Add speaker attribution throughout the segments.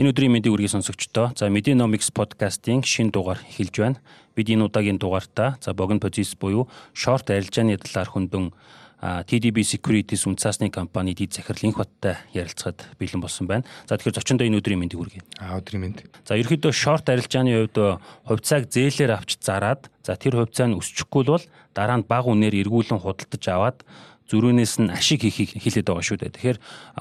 Speaker 1: Энэ өдрийн мэндийг үргэлж сонсогчдоо. За Medinomics podcast-ийн шинэ дугаар эхэлж байна. Бид энэ удаагийн дугаартаа за богино позиц буюу short арилжааны талаар хөндөн TDB Securities үнцаасны компани дид захирал инх баттай ярилцахад бэлэн болсон байна. За тэгэхээр зочиндоо энэ өдрийн мэндийг хүргэе.
Speaker 2: Аа өдрийн мэнд.
Speaker 1: За ерөөхдөө short арилжааны хувьд хувьцааг зээлээр авч зараад за тэр хувьцаа нь өсчихгүй бол дараа нь бага үнээр эргүүлэн худалдаж аваад зөрүүнээс нь ашиг хийхийг хэлээд байгаа шүү дээ. Тэгэхээр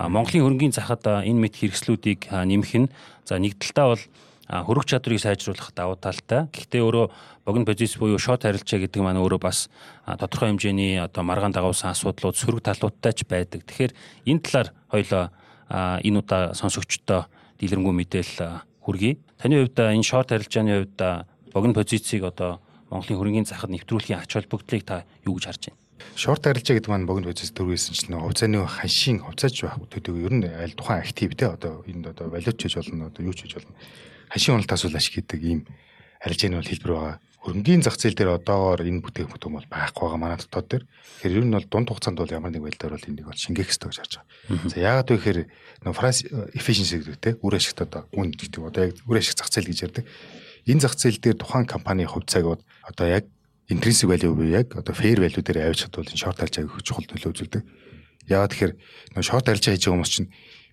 Speaker 1: Монголын хөрөнгөний захад энэ мэт хэрэгслүүдийг нэмэх нь за нэг талтаа бол хөрөх чадрыг сайжруулах давуу талтай. Гэхдээ өөрөө богино позиц буюу шот харилцаа гэдэг маань өөрөө бас тодорхой хэмжээний одоо маргаан дагуулсан асуудлууд сөрөг талуудтай ч байдаг. Тэгэхээр энэ талаар хоёлоо энэ удаа сонсогчдоо дэлгэрэнгүй мэдээлэл хүргэе. Таны хувьд энэ шот харилцааны хувьд богино позицийг одоо Монголын хөрөнгөний захад нэвтрүүлэхийн ач холбогдлыг та юу гэж харж байна?
Speaker 2: Шорт арилжаа гэдэг маань богино бодис дөрвөөсөн чинь хувьцааны ханшийн хувьцааж байх төдөг ер нь аль тухайн актив те одоо энд одоо валют хийж болно одоо юу хийж болно ханшийн уналтаас бол ашиг гэдэг ийм арилжааны бол хэлбэр байгаа. Хөрөнгөний зах зээл дээр одоогоор энэ бүтээгдэхүүн бол байхгүй байгаа манай дотоод дээр. Тэгэхээр ер нь бол дунд хугацаанд бол ямар нэг байдлаар бол энийг бол шингээх хэрэгтэй гэж харж байгаа. За яагаад вэ гэхээр нөө Франц efficiency гэдэг те үр ашигт одоо үн гэдэг одоо яг үр ашиг зах зээл гэж ярьдаг. Энэ зах зээл дээр тухайн компани хувьцааг одоо яг intrinsic value буюу яг одоо fair value дээр авч чадвал энэ short арилжаа их чухал төлөө үзүүлдэг. Яагаад тэгэхээр нөө short арилжаа хийж байгаа хүмүүс чинь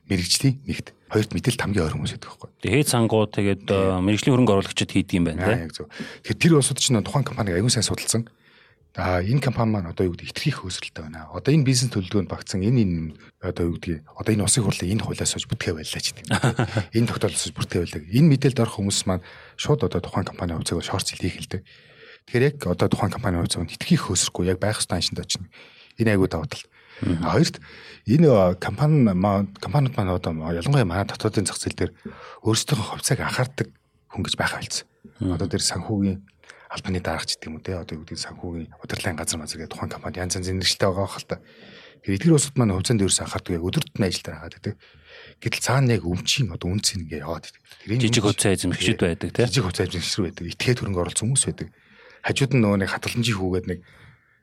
Speaker 2: мэрэгжлийн нэгт хоёрт мэдээл хамгийн ойр хүмүүс байдаг байхгүй.
Speaker 1: Тэгээд сангууд тэгээд мэрэгжлийн хөрөнгө оруулагчид хийдэг юм байна
Speaker 2: тийм. Тэгэхээр тэр улсууд чинь тухайн компаниг аягүй сайн судалсан. А энэ компани маань одоо юу гэдэг итгэх хөөсрэлтэй байна. Одоо энэ бизнес төлөвлөгөөнд багцсан энэ энэ одоо юу гэдэг одоо энэ усын хурлын энэ хуулиас сууж бүтгээ байлаа ч гэдэг. Энэ тогтоолсож бүтгээ байлаа. Энэ мэдээлэлд орох хүмүүс маань шууд одоо тухайн компани хувьцааг зэл хийх хэлдэг. Тэгэхээр яг одоо тухайн компани хувьд зөвхөн итгэхийг хөөсөхгүй яг байх ёстой аншинд очно. Энэ айгуу даваа тал. Хоёрт энэ компани компаниуд маань одоо ялангуяа манай дотоодын зах зээл дээр өөрсдийнхөө хувьцааг анхаардаг хүн гэж байх байлцсан. Одоо тэр санхүүгийн албаны дарагч гэдэг юм уу те одоо юу гэдэг санхүүгийн удирдлагын газар мазар гэдэг тухайн компани янз янзын нэршилтэй байгаа хэл та. Тэр эдгэр улсууд маань хувьцаанд ерөөс анхаардаг яг өдөрт нь ажилдаа хагаад гэдэг. Гэтэл цаана яг өмчийн одоо үнц ингээ яваад
Speaker 1: жижиг хувьцаа эзэмшигчд байдаг те.
Speaker 2: Жижиг хувьцаа эзэмшигчд байдаг. Итгээд хөрөнгө оруулсан хүмүүс байдаг хажууд нь нөгөө нэг хатгаланжийн хүүгээд нэг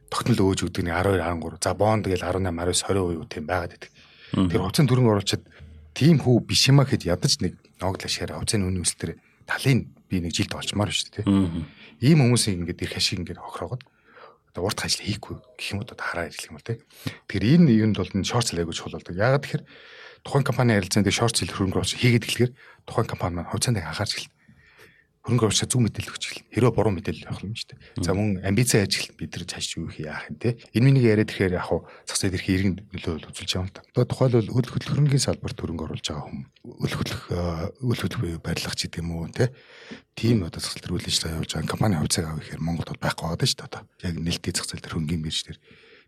Speaker 2: тогтнол өөж өгдөг нэг 12 13 за бонд тэгэл 18 19 20% тийм байгаад байдаг. Тэр хувьцаанд төрөнгө оруулчид тийм хүү биш юма гэхэд ядаж нэг ноогл ашигаараа хувьцааны үнэ өсөлтөр талын би нэг жилд олчмаар шүү дээ. Ийм хүмүүсийг ингээд ирэх ашиг ингээд хохроогод одоо урт ажил хийхгүй гэх юм уу одоо хараа ирэх юм бол тий. Тэгэхээр энэ юунд бол энэ шорт зэл айгууч хул болдог. Яагаад тэгэхээр тухайн компани ярилцсан дээр шорт зэл хөрөнгө оруулалт хийгээд эхлэхээр тухайн компани маань хувьцаанд анхаарч эхэлнэ хөрөнгө оруулагчаа зөв мэдээлэл өгч эхэлнэ. Хэрвээ буруу мэдээлэл авах юм шүү дээ. За мөн амбиц яаж эхэлнэ бид нар цааш юу хийх яах юм те. Энэ миний яриад ирэхээр яг хуу зах зээл эрхийг иргэн нөлөөлөл үзүүлж байгаа юм да. Одоо тухайлбал үл хөдлөх хөрөнгөний салбарт хөрөнгө оруулж байгаа хүм үл хөдлөх үл хөдлөх барилгач гэдэг юм уу те. Тим одоо зах зээл төр үйл ажиллагаа явуулж байгаа компани хувьцааг авах гэхээр Монголд бол байхгүй байгаа шүү дээ одоо. Яг нэлтийн зах зээл төр хөрөнгөний бирж дээр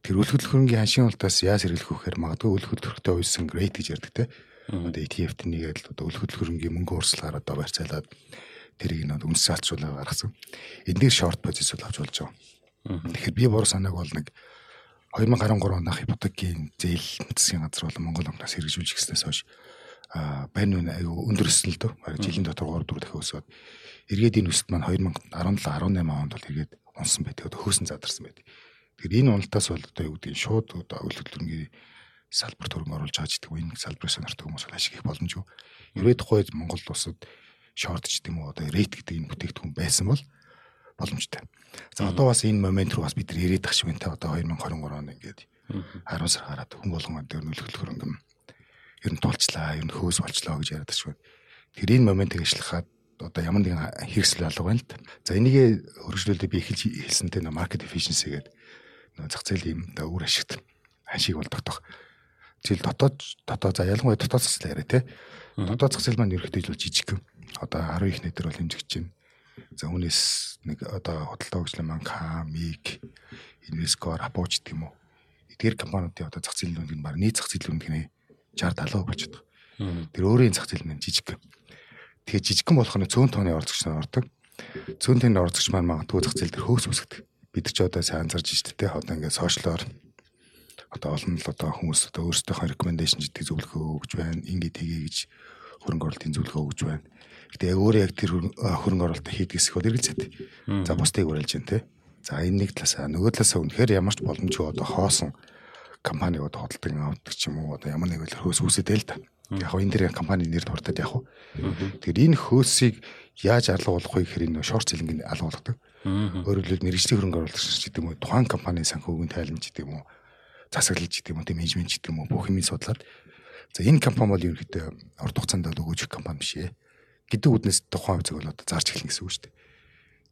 Speaker 2: тэр үл хөдлөх хөрөнгөний ханшийн ултаас яаж хэрэглэх вэ гэхээр магадгүй үл хөдлөхтэй уйсан рейт гэж ярьдаг те. Одоо ETF-т нэгээд одоо үл хөдлөх хөрөнгөний мөнгө урсгалаар одоо барьцаалаад тэрийг нэг үнс салцруулаа гаргасан. Эндээр шорт позиц бол авч болж байгаа. Тэгэхээр би бор санааг бол нэг 2013 онд ипотекийн зээл засгийн газар болон Монгол банкнаас хэрэгжүүлж гиснээс хойш а байн үн аюу өндөр өсөлтөө жилийн дотор 3 4 дахин өсөд эргээд энэ өсөлт маань 2017 18 онд бол эргээд унсан байдаг. Хөөсөн задарсан байдаг. Тэгэхээр энэ уналтаас бол одоо юу гэдэг шууд одоо өвлөлтөрнгийн салбар төрөнгө оруулж байгаа гэдэг энэ салбарын сонирхдаг хүмүүс бол ашиг их боломжгүй. Ерөөд тухай Монгол улсад шорт ч гэдэм үү одоо рейт гэдэг энэ бүтээгдэхүүн байсан бол боломжтой. За одоо бас энэ момент руу бас бид нар ирээд ах шиг те одоо 2023 он ингээд 10 сар гараад хүн болгон дээр нөлөөлөх хөрөнгө ер нь тулчлаа, ер нь хөөс болчлоо гэж яриад шүү. Тэр энэ моментыг ажиллахад одоо ямар нэгэн хэрэгсэл алга байна л та. За энийг хөргөжлөлөө би эхэлж хэлсэнтэй нөө market efficiency гэдэг нөө зах зээлийн юм да үр ашигт ханшиг бол тогтоох. Жишээл дотоод дотоод за ялангуяа дотоод зах зээл яриа те. Дотоод зах зээл маань ерөөхдөө л жижиг юм одоо 10 их нэдэр бол хэмжигч байна. За үүнээс нэг одоо худалдаа хөгжлийн банк, ХАМИК, Инвескор, Апоч гэх юм уу. Эдгээр компаниудын одоо зах зээлийн үнэ баг нийт зах зээлийн үнэ 60 70% болчиход байгаа. Тэр өөрийн зах зээл нь жижиг. Тэгээ жижигхэн болох нь цөөн тооны орцогч нар ордог. Цөөн тооны орцогч маань магадгүй зах зээл дээр хөөс үсгдэг. Бид ч одоо сайн анзарч штэ тэ одоо ингээд сошиалор одоо олон л одоо хүмүүс одоо өөрсдийнхөө рекомендашн гэдэг зөвлөгөө өгж байна. Ингээд хийгээ гэж хөрөнгө оруулалтын зөвлөгөө өгж байна. Гэтэ яг өөрөө яг тэр хөрөнгө оруулалт хийдэг хэсэг бол эргэлзээд. За бусдыг уриалж байна те. За энэ нэг талаасаа нөгөө талаасаа үнэхээр ямар ч боломжгүй одоо хоосон компаниг одоо хөдөлдөг авдаг ч юм уу одоо ямар нэг байдлаар хөөс үүсэдэй л та. Яг энэ дэр компани нэр дуртад яг. Тэгэхээр энэ хөөсийг яаж алга болох вэ гэхээр энэ шорт селинг алга болгодог. Өөрөөр хэлбэл мэрэгжлийн хөрөнгө оруулагч гэдэг юм уу тухайн компанийн санхүүгийн тайланч гэдэг юм уу засаглалч гэдэг юм уу менежмент гэдэг юм уу бүх юмыг судлаад за энэ компани бол ерөнхийдөө урт хугацаанд бол өгөөж компани биш ээ гэдэг үднэс тухайн үзэг бол одоо зарж эхлэх гэсэн үг шүү дээ.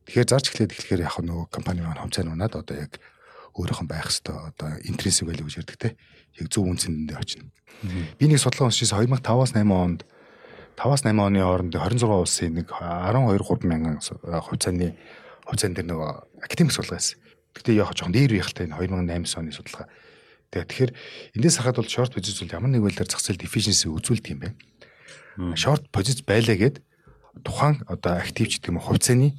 Speaker 2: Тэгэхээр зарж эхлээд эхлэхээр яг нөгөө компани маань хомцоо нунаад одоо яг өөрөөхөн байх хэвээр одоо интринсик value гэж ярьдаг те. Яг зөв үнцэндээ очино. Би нэг судалгаа уншижсэн 2005-аас 8 онд 5-аас 8 оны хооронд 26 улсын нэг 12 3 мянган хувьцааны хувьцаан дээр нөгөө академик судалгаа байсан. Гэтэ яг жоохон дээр үеийнхтэй 2008 оны судалгаа. Тэгэхээр эндээс харахад бол short position ямар нэг байдлаар зах зээл deficiency үзүүлдэг юм байна. Short position байлаа гэд тухайн одоо активч гэдэг юм хувьцааны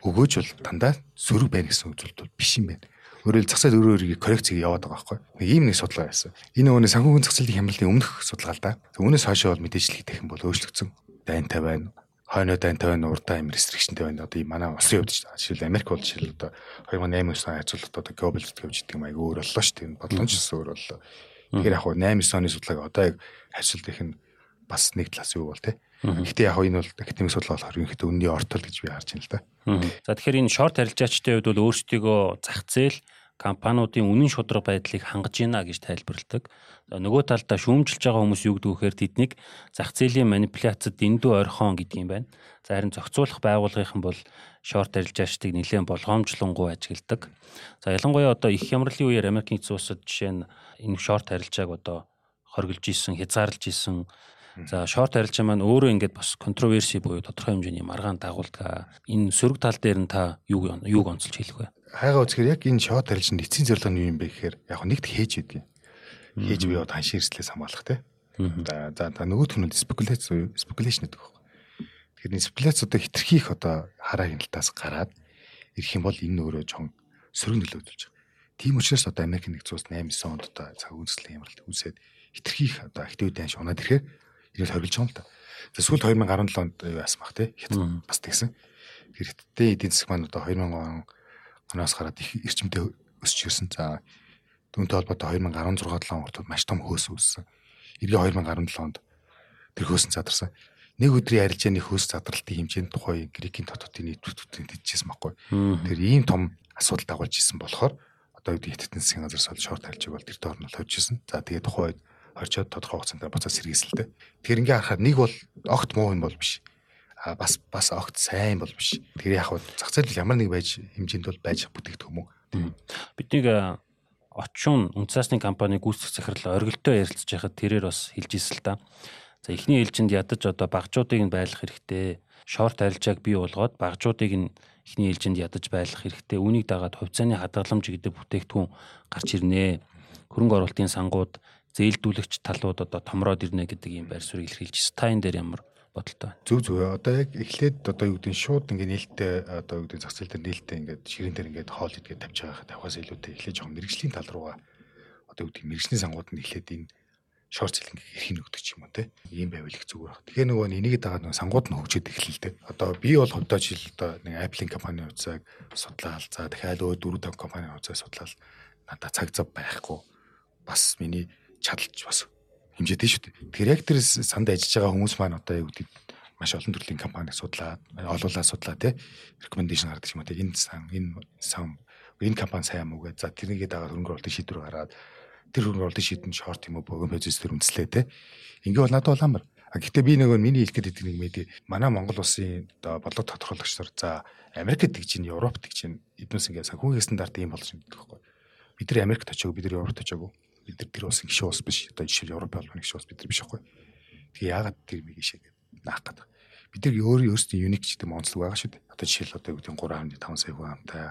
Speaker 2: өгөөж бол дандаа сөрөг байна гэсэн үзүүлэлт бол биш юм байна. Өөрөөр зах зээл өөрөө өөрийгөө коррекцийг яваад байгаа байхгүй. Нэг ийм нэг судалгаа байсан. Энэ нөгөө санхүүгийн зах зээлийн хямралын өмнөх судалгаа л да. Үүнээс хойш бол мэдээж л их юм бол өөрчлөгдсөн. Дайнтай байна. Хойно дайнтай байна, урдаа им рестрикшнтэй байна. Одоо манай улсын хувьд жишээл Америк бол жишээл одоо 2008 оны хайцуулалт одоо глобал гэвч гэдэг юм айгүй өөр боллоо шүү дээ. Бодломжсон өөр боллоо. Тэгэхээр яг 8 оны судалгааг одоо яг хайцуулт их нь бас нэг талаас юу бол тээ Гэхдээ яг энэ бол академик судалгаа болохоор ерөнхийдөө үнний ортол гэж би харж байна л да.
Speaker 1: За тэгэхээр энэ шорт арилжаачдын хувьд бол өөрсдийгөө зах зээл компаниудын үнэн шудраг байдлыг хангаж гинэ гэж тайлбарладаг. Нөгөө талдаа шүүмжилж байгаа хүмүүс юу гэдэг вэхээр тэднийг зах зээлийн манипуляцад дэндүү орхон гэдэг юм байна. За харин зохицуулах байгууллагын бол шорт арилжаачдыг нэлээд болгоомжлонгуй ажигладаг. За ялангуяа одоо их хямралын үеэр Америкийн эзэн улсад жишээ нь энэ шорт арилжааг одоо хоригдж исэн, хязгаарлаж исэн За шорт арилжаа маань өөрөө ингээд бас контроверси буюу тодорхой хэмжээний маргаан дагуулдаг. Энэ сөрөг тал дээр нь та юу юуг онцолж хэлэх вэ?
Speaker 2: Хайгаа үзэхээр яг энэ шорт арилжаанд эцсийн зорилго нь юу юм бэ гэхээр яг нэгт хээж байдгийг. Хээж буюу ханшийн эрслээс хамгаалах те. За за нөгөөх нь спекуляц спекуляшн гэдэг байна. Тэгэхээр спекуляц одоо хитрхи их одоо хараа хяналтаас гараад ирэх юм бол энэ өөрөө чон сөрөг нөлөө үзүүлж байгаа. Тийм учраас одоо Америк нэгдсэн улс 8 9 онд одоо цаг үндэслэл ямралт үүсээд хитрхи их одоо актив дан шунаад ирэхээр Ирээд хоригдж байгаа юм л та. За сүүл 2017 онд яасан бах те. Хятад бас тэгсэн. Тэр хятадын эдийн засаг маань одоо 2000 оноос гараад их эрчимтэй өсч ирсэн. За түүнтэй холбоотой 2016 7 онд маш том хөөс үүссэн. Эргээ 2017 онд тэр хөөс задарсан. Нэг өдрийн арилжааны хөөс задралтын хэмжээнд тухай Грекийн дотоодын нийтвүүдийн дижсэн байхгүй. Тэр ийм том асуудал дагуулж исэн болохоор одоо үүдийн хятадын засгийн газар сол шорт харилжиг бол тэр доор нь хожиж исэн. За тэгээд тухайн үед орчоод тодорхой хугацаанд буцаад сэргийсэлтэй. Тэгэхээр ингээ харахад нэг бол огт муу юм бол биш. А бас бас огт сайн бол биш. Тэгэхээр яг хав зах зээл ямар нэг байж хэмжээнд бол байж бүтээгдэх юм уу?
Speaker 1: Биднийг очун үндэсний компани гүйцэтгэх захирал оргилдоо ярилцж байхад тэрээр бас хэлж ирсэн л да. За эхний ээлжинд ядаж одоо багжуудыг нь байлгах хэрэгтэй. Шорт арилжааг бий болгоод багжуудыг нь эхний ээлжинд ядаж байлгах хэрэгтэй. Үүнийг дагаад хувьцааны хадгаламж гэдэг бүтээгдэхүүн гарч ирнэ. Хөрөнгө оруулалтын сангууд зээлдүүлэгч талууд одоо томроод ирнэ гэдэг ийм байр суурийг илэрхийлж стайн дээр ямар бодолтой.
Speaker 2: Зүг зүг. Одоо яг эхлээд одоо юу гэдэг нь шууд ингээ нээлттэй одоо юу гэдэг зах зээл дээр нээлттэй ингээд ширэн дээр ингээд хоол идгээд тавьж байгаа тавхаас илүүтэй эхлээд жоохон мэрэгжлийн тал руугаа одоо юу гэдэг мэрэгжлийн сангууд нь эхлээд энэ шорт зэлэн эрхийн өгдөг ч юм уу те ийм байвал их зүгээр баг. Тэгэхээр нөгөө энийг дагаад нөгөө сангууд нь хөгжөөд эхэллээ. Одоо би бол хувьдаа жил одоо нэг Apple-ийн компани хувьцааг судлаал. За дахиад өө 4 5 компани хувьцааг судлаал. Надаа цаг зав байхгүй. Бас миний чадалж бас хэмжээтэй шүү дээ. Тэгэхээр яг тэр санд ажиллаж байгаа хүмүүс маань одоо юу гэдэг маш олон төрлийн компаниг судлаад, олуулаад судлаа тий. Recommendation гаргадаг юм тий. Энэ сан, энэ сан, энэ компани сайн юм уу гэж. За тэрнийгээ дагаад хөрөнгө оруулалтын шийдвэр гаргаад тэр хөрөнгө оруулалтын шийдвэр шорт юм уу богино позиц төр үндэслээ тий. Ингээ бол надад бол амар. А гэхдээ би нөгөө миний хэлэх гэдэг нэг мэд манай Монгол улсын одоо бодлого тодорхойлогч нар за Америкт гэж чинь Европт гэж чинь эднээс ингээ санхүүгийн стандарт ийм болж байгаа байхгүй. Бид нар Америкт очиагүй бид нар Европт очиагүй бид нар тэр улсын гишүүн улс биш. Одоо жишээ Европ албаны гишүүн улс бид нар биш байхгүй. Тэгээ яагаад тэр мийг ишээ гэдэг наах гэдэг. Бид нар өөрөө өөрсдийн юник гэдэг онцлог байгаа шүү дээ. Одоо жишээл одоо юу гэдэг 3.5 сая хүн амтай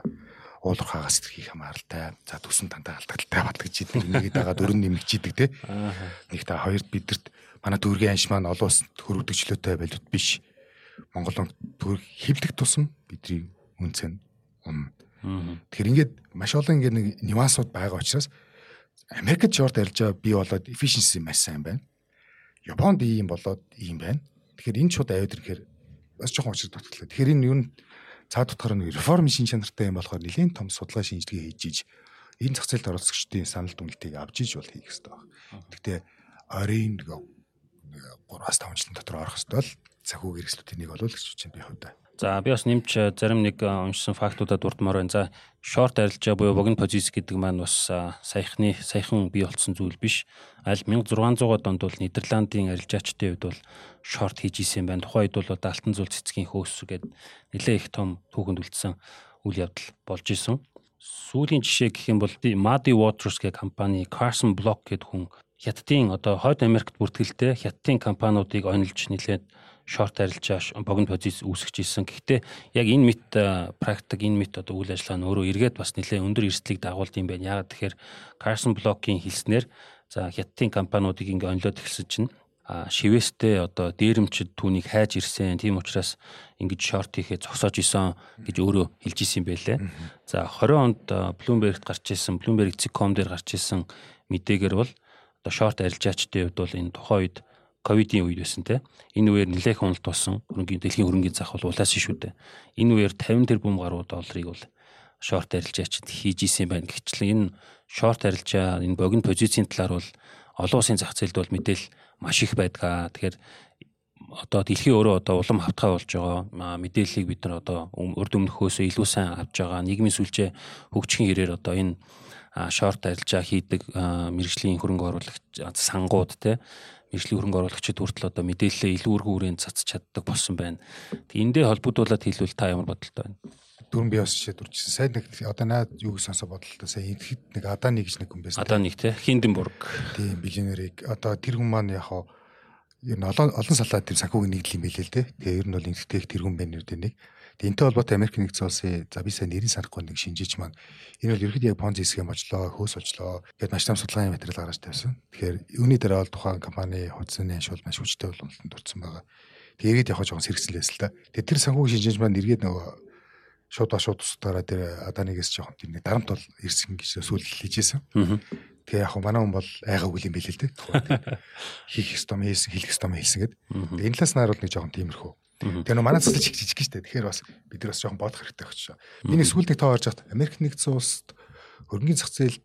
Speaker 2: уулуур хагас сэтгэхийг хамааралтай за төсөн тантаа алдагдaltaй батгаж идэг нэгэд байгаа дөрөв нэмэгч идэг те нэг та хоёрд бидэрт манай дүүргийн анш маань олон улсад хөрвдөгчлөөтэй байлууд биш Монгол төр хөвлөх тусам бидний үнцэн унна тэгэхээр ингээд маш олон ингээд нэг нюансууд байгаа учраас Америкт шорт арилжаа бий болоод efficiency маш сайн байна. Японд ийм болоод ийм байна. Тэгэхээр энэ шууд аваад ирэхээр бас жоохон учир дутглаа. Тэгэхээр энэ юу цаад утгаар нэг реформ шин чанартай юм болохоор нэлийн том судалгаа шинжилгээ хийж иж энэ зах зээлд оролцогчдын санал дүгнэлтийг авч иж бол хийх хэрэгтэй байна. Гэхдээ оройн нэг 3-аас 5 жилийн дотор орох хэвэл захиуг хэрэгслүүдийн нэг болов л гэж бодож байна би хувьдаа.
Speaker 1: За би бас нэмж э, зарим нэг э, уншсан фактуудад дурдмаар байна. За шорт арилжаа буюу богино позиц гэдэг маань бас э, саяхны саяхан бий болсон зүйл биш. Аль 1600-аад онд бол Нидерландын арилжаачдын хувьд бол шорт хийж исэн байна. Тухайн үед бол алтан зул цэцгийн хөөс гэдэг нэлээ их том түүхэнд үлдсэн үйл явдал болж исэн. Сүүлийн жишээ гэх юм бол Muddy Waters гэх компани Carson Block гэдэг хүн Хятадын одоо Хойд Америкт бүртгэлтэй Хятадын компаниудыг онилж нэлээд шорт арилжаа богино позиц үүсгэж ирсэн. Гэхдээ яг энэ мэт практик энэ мэт одоо үйл ажиллагаа нь өөрөө эргээд бас нэлээд өндөр эрсдлийг дагуулд юм байна. Яагаад тэгэхээр Carson Block-ийн хэлснээр за хятадын компаниудыг ингээ онлоод эхэлсэн чинь шивэстэй одоо дээрэмчд түүнийг хайж ирсэн. Тийм учраас ингэж шорт хийхээ зогсоож исэн гэж өөрөө хэлж исэн байлээ. За 20 онд Bloomberg-т гарч ирсэн, Bloomberg.com дээр гарч ирсэн мэдээгээр бол одоо шорт арилжаачдын хувьд бол энэ тухайн үед ковидын үед байсан те. Энэ үеэр нэлээх уналт болсон. Хөрөнгөний дэлхийн хөрөнгөний зах бол улаасан шүү дээ. Энэ үеэр 50 тэрбум гаруй долларыг бол шорт арилжаачд хийж исэн байна. Гэвчлэн энэ шорт арилжаа энэ богино позицийн талаар бол олон улсын зах зээлд бол мэдээл маш их байдгаа. Тэгэхээр одоо дэлхийн өөрөө одоо улам хавтгай болж байгаа мэдээллийг бид нар одоо урд өмнөхөөсөө илүү сайн авч байгаа. Нийгмийн сүлжээ хөгжихийн хэрээр одоо энэ шорт арилжаа хийдэг мэрэгжлийн хөрөнгө оруулагч сангууд те мэржлийн хөрөнгө оруулагчид хүртэл одоо мэдээлэлээ илүү өргөн хүрээнд цацж чаддаг болсон байна. Тэг эндээ холбогдуулаад хэлвэл та ямар бодолтой байна?
Speaker 2: Дөрөн би бас шийдвэрчсэн. Сайн нэг одоо наад юу гэж сонсоо бодлоо. Сайн ихэд нэг Аданы гэж нэг хүн байсан.
Speaker 1: Аданыг те Хинденбург.
Speaker 2: Тийм биллионерийг одоо тэр хүн маань яг хаа ер нь олон олон салаад тэр санхүүг нэгдэл юм билээ л те. Тэгээ ер нь бол ингэдэг тэр хүн байна үү нэг. Энэтэй холбоотой Америк нэгдсэн улсын за би сайн нэрийн санахгүй нэг шинжиж маань энэ бол ерөөд яг понзи схем очлоо, хөөс очлоо гэдээ маш том судалгааны материал гаргаж тавьсан. Тэгэхээр үүний дараа бол тухайн компани худасны ашуул маш хүчтэй боломжтой дурдсан байгаа. Тэгээ эргээд явах жоохон сэргцэлээс л та. Тэгээ тэр санхүүгийн шинжиж маань эргээд нөгөө шууд шууд тусдаараа тэр аданигээс жоохон тэр нэг дарамт бол ирсэн гэж сүүл хийжсэн. Тэгээ яг манай хүн бол айгаагүй юм билээ л дээ. Хийх ёстой юм хийсэн, хэлэх ёстой юм хэлсэн гэд. Энэ талаас нь харуул нэг жоохон тиймэрхүү Тэгээ нөө манай цэцэл жижиг штэ. Тэгэхээр бас бид нар бас жоохон бодох хэрэгтэй багч. Миний сүүлдээ тоо орж хат Америк нэгдсэн улсад хөрөнгөний зах зээл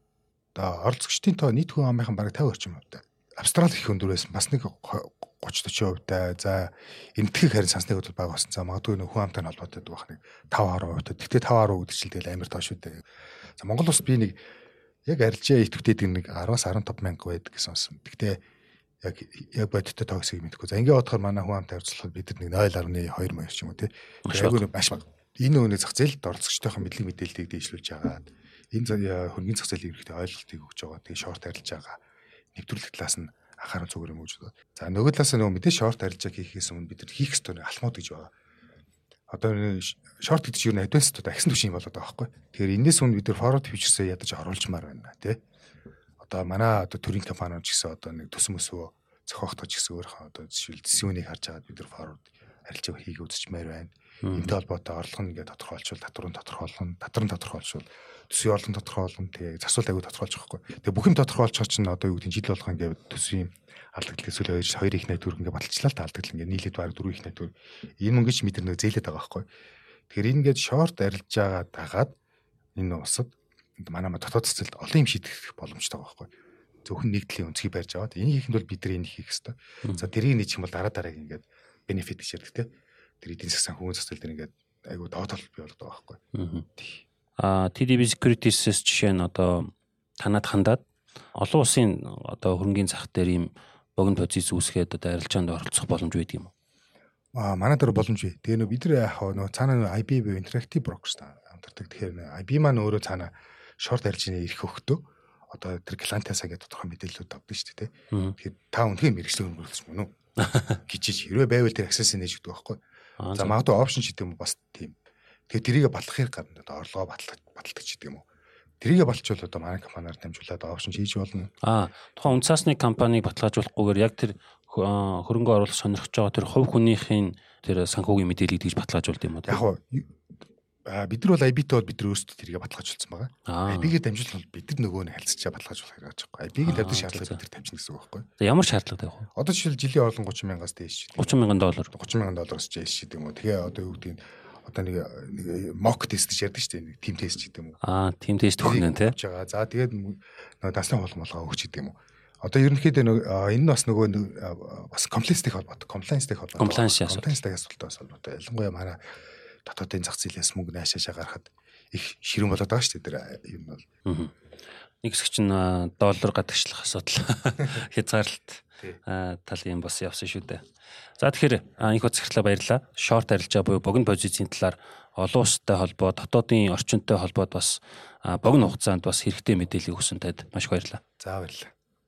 Speaker 2: оролцогчдын тоо нийт хүн амынхан бараг 50 орчим хувьтай. Австрали их өндөр байсан. Бас нэг 30 40 хувьтай. За энэтхэг харин сансныг бол бага болсон. За магадгүй нөх хүн амтай нь холбоотой байх нэг 5 10 хувьтай. Тэгтээ 5 10 гэдэг чинь тэгэл амар тоо шүү дээ. За Монгол улс би нэг яг арилжаа идэвхтэй нэг 10-аас 15 мянга байдаг гэсэн сонсон. Тэгтээ яг яг бодиттой тогсыг мэдхгүй. За ингээ бодохоор манай хүн амт харьцуулахад бид нар 0.2 маяг ч юм уу тий. Айгүй маш бага. Энэ өнөө зах зээлд оролцогчтойхон мэдлэг мэдээллийг дэвшлүүлж байгаа. Энэ хөргийн зах зээлийн хэрэгтэй ойлголтыг өгж байгаа. Тэгээ шорт арилж байгаа. Нэвтрүүлэх талаас нь анхаарал зүгээр юм уу гэж. За нөгөө талаас нь нөгөө мэдээ шорт арилжаа хийхээс өмнө бид нар хийх ёстой алхмууд гэж байгаа. Одоо шорт гэдэг чинь юу нэ адванс одоо агсан түвшин болоод байгаа байхгүй. Тэгэхээр энэс өмнө бид нар forward futures-ээ ядаж оруулжмаар байна тий одоо манай одоо төрийн компаниуд ч гэсэн одоо нэг төс мөсөө зохиогдож гэсэн өөрийнхөө одоо жишээл зэсүүнийг харж агаад бид нар форвард харилцааг хийгээ үзчихмээр байна. Энтэй холбоотой орлого нь ингээд тодорхойлчвал татварын тодорхойлно, татрын тодорхойлчвал төсвийн орлон тодорхойлно, тэгээ засвал аягүй тодорхойлж байгаа хгүй. Тэгээ бүх юм тодорхойлцоо чинь одоо юу гэдэг жил болгоо ингээд төсвийн алдагдал эсвэл хоёр их найдвар ингээд баталчлаа та алдагдал ингээд нийлээд баг дөрөв их найдвар энэ мөнгө ч мэдэр нэг зээлээд байгаа хгүй. Тэгэхээр ингээд шорт арилж байгаа дагаад энэ усад манай ма дотоод цэцэлд олон юм шийдэх боломжтой байгаа байхгүй. Зөвхөн нэгдлийн өнцгийг барьж аваад энийг хийхэд бол бид нар энийг хийх хэрэгтэй. За тэрийг нэг юм бол дараа дарааг ингээд бенефит гэж ярьдаг те. Тэр эдийн засгийн хүн цэцэл дээр ингээд айгу тоотол бий болдог байхгүй.
Speaker 1: Аа TDB Securities-с жишээ нь одоо танад хандаад олон улсын одоо хөрөнгөний зах дээр ийм богино позиц үүсгээд одоо арилжаанд оролцох боломж байдаг юм уу?
Speaker 2: Аа манай дээр боломж бий. Тэгээ нөө бид нар яг нөө цаана IB буюу Interactive Brokers хамтардаг. Тэгэхээр IB маань өөрөө цаана шорт арилжааны эрх өгтөө одоо тэр клиентаасаа гэдэг тодорхой мэдээллүүд авдаг шүү дээ. Тэгэхээр та үнхээр мэрэгчлэг хөнгөлөгч мөн үү? Гिचиж хэрвээ байвал тэр access нээж өгдөг байхгүй. За магадгүй option ч гэдэг юм бас тийм. Тэгэхээр тэрийг батлахыг гарна одоо орлогоо батлах баталдаг ч гэдэг юм уу. Тэрийгэ болчвол одоо манай компаниар дамжуулаад option хийж болно.
Speaker 1: Аа тухайн үнцаасны компанийг баталгаажуулахгүйгээр яг тэр хөрөнгө оруулах сонирхож байгаа тэр хувь хүнийхээ тэр санхүүгийн мэдээллийг тэгж баталгаажуулд юм уу?
Speaker 2: Яг бид нар бол IB-тэй бол бид нар өөрсдөө тэргээ баталгаажуулсан байгаа. IB-гээ дамжуулах бол бид нар нөгөө нь харилцаа баталгаажуулах хэрэгтэй гэж байгаа. IB-гээ тавьдаг шаардлага бид нар тавьчихна гэсэн үг байхгүй юу?
Speaker 1: Ямар шаардлага тавих вэ?
Speaker 2: Одоо жишээл жилийн орлон 30 мянгаас дээш.
Speaker 1: 30 мянган доллар.
Speaker 2: 30 мянган доллараас дээш гэдэг юм уу. Тэгээ одоо юу гэдэг нь одоо нэг нэг мок тест гэж ярьдаг шүү дээ. Нэг тим тест гэдэг юм уу.
Speaker 1: Аа, тим тест өгнө тий.
Speaker 2: За тэгээд нөгөө дасны холмолгоо өгч гэдэг юм уу. Одоо ерөнхийдөө энэ нь бас нөгөө бас комплекстэй холбоотой, комплайнстэй холбоотой.
Speaker 1: Комплайнстэй
Speaker 2: бас холбоотой. Ялангуяа манай дотоодын зах зээлээс мөнгө наашаашаа гаргахад их ширүүн болоод байгаа шүү дээ. Тэр юм бол.
Speaker 1: Нэг хэсэг чинь доллар гадагшлах асуудал хязгаарлалт талын бас явсан шүү дээ. За тэгэхээр анх удаа баярлалаа. Шорт арилжаа буюу богино позицийн талаар олон улстай холбоо, дотоодын орчинтой холбоод бас богино хугацаанд бас хэрэгтэй мэдээлэл өгсөн танд маш их баярлалаа.
Speaker 2: За баярлалаа.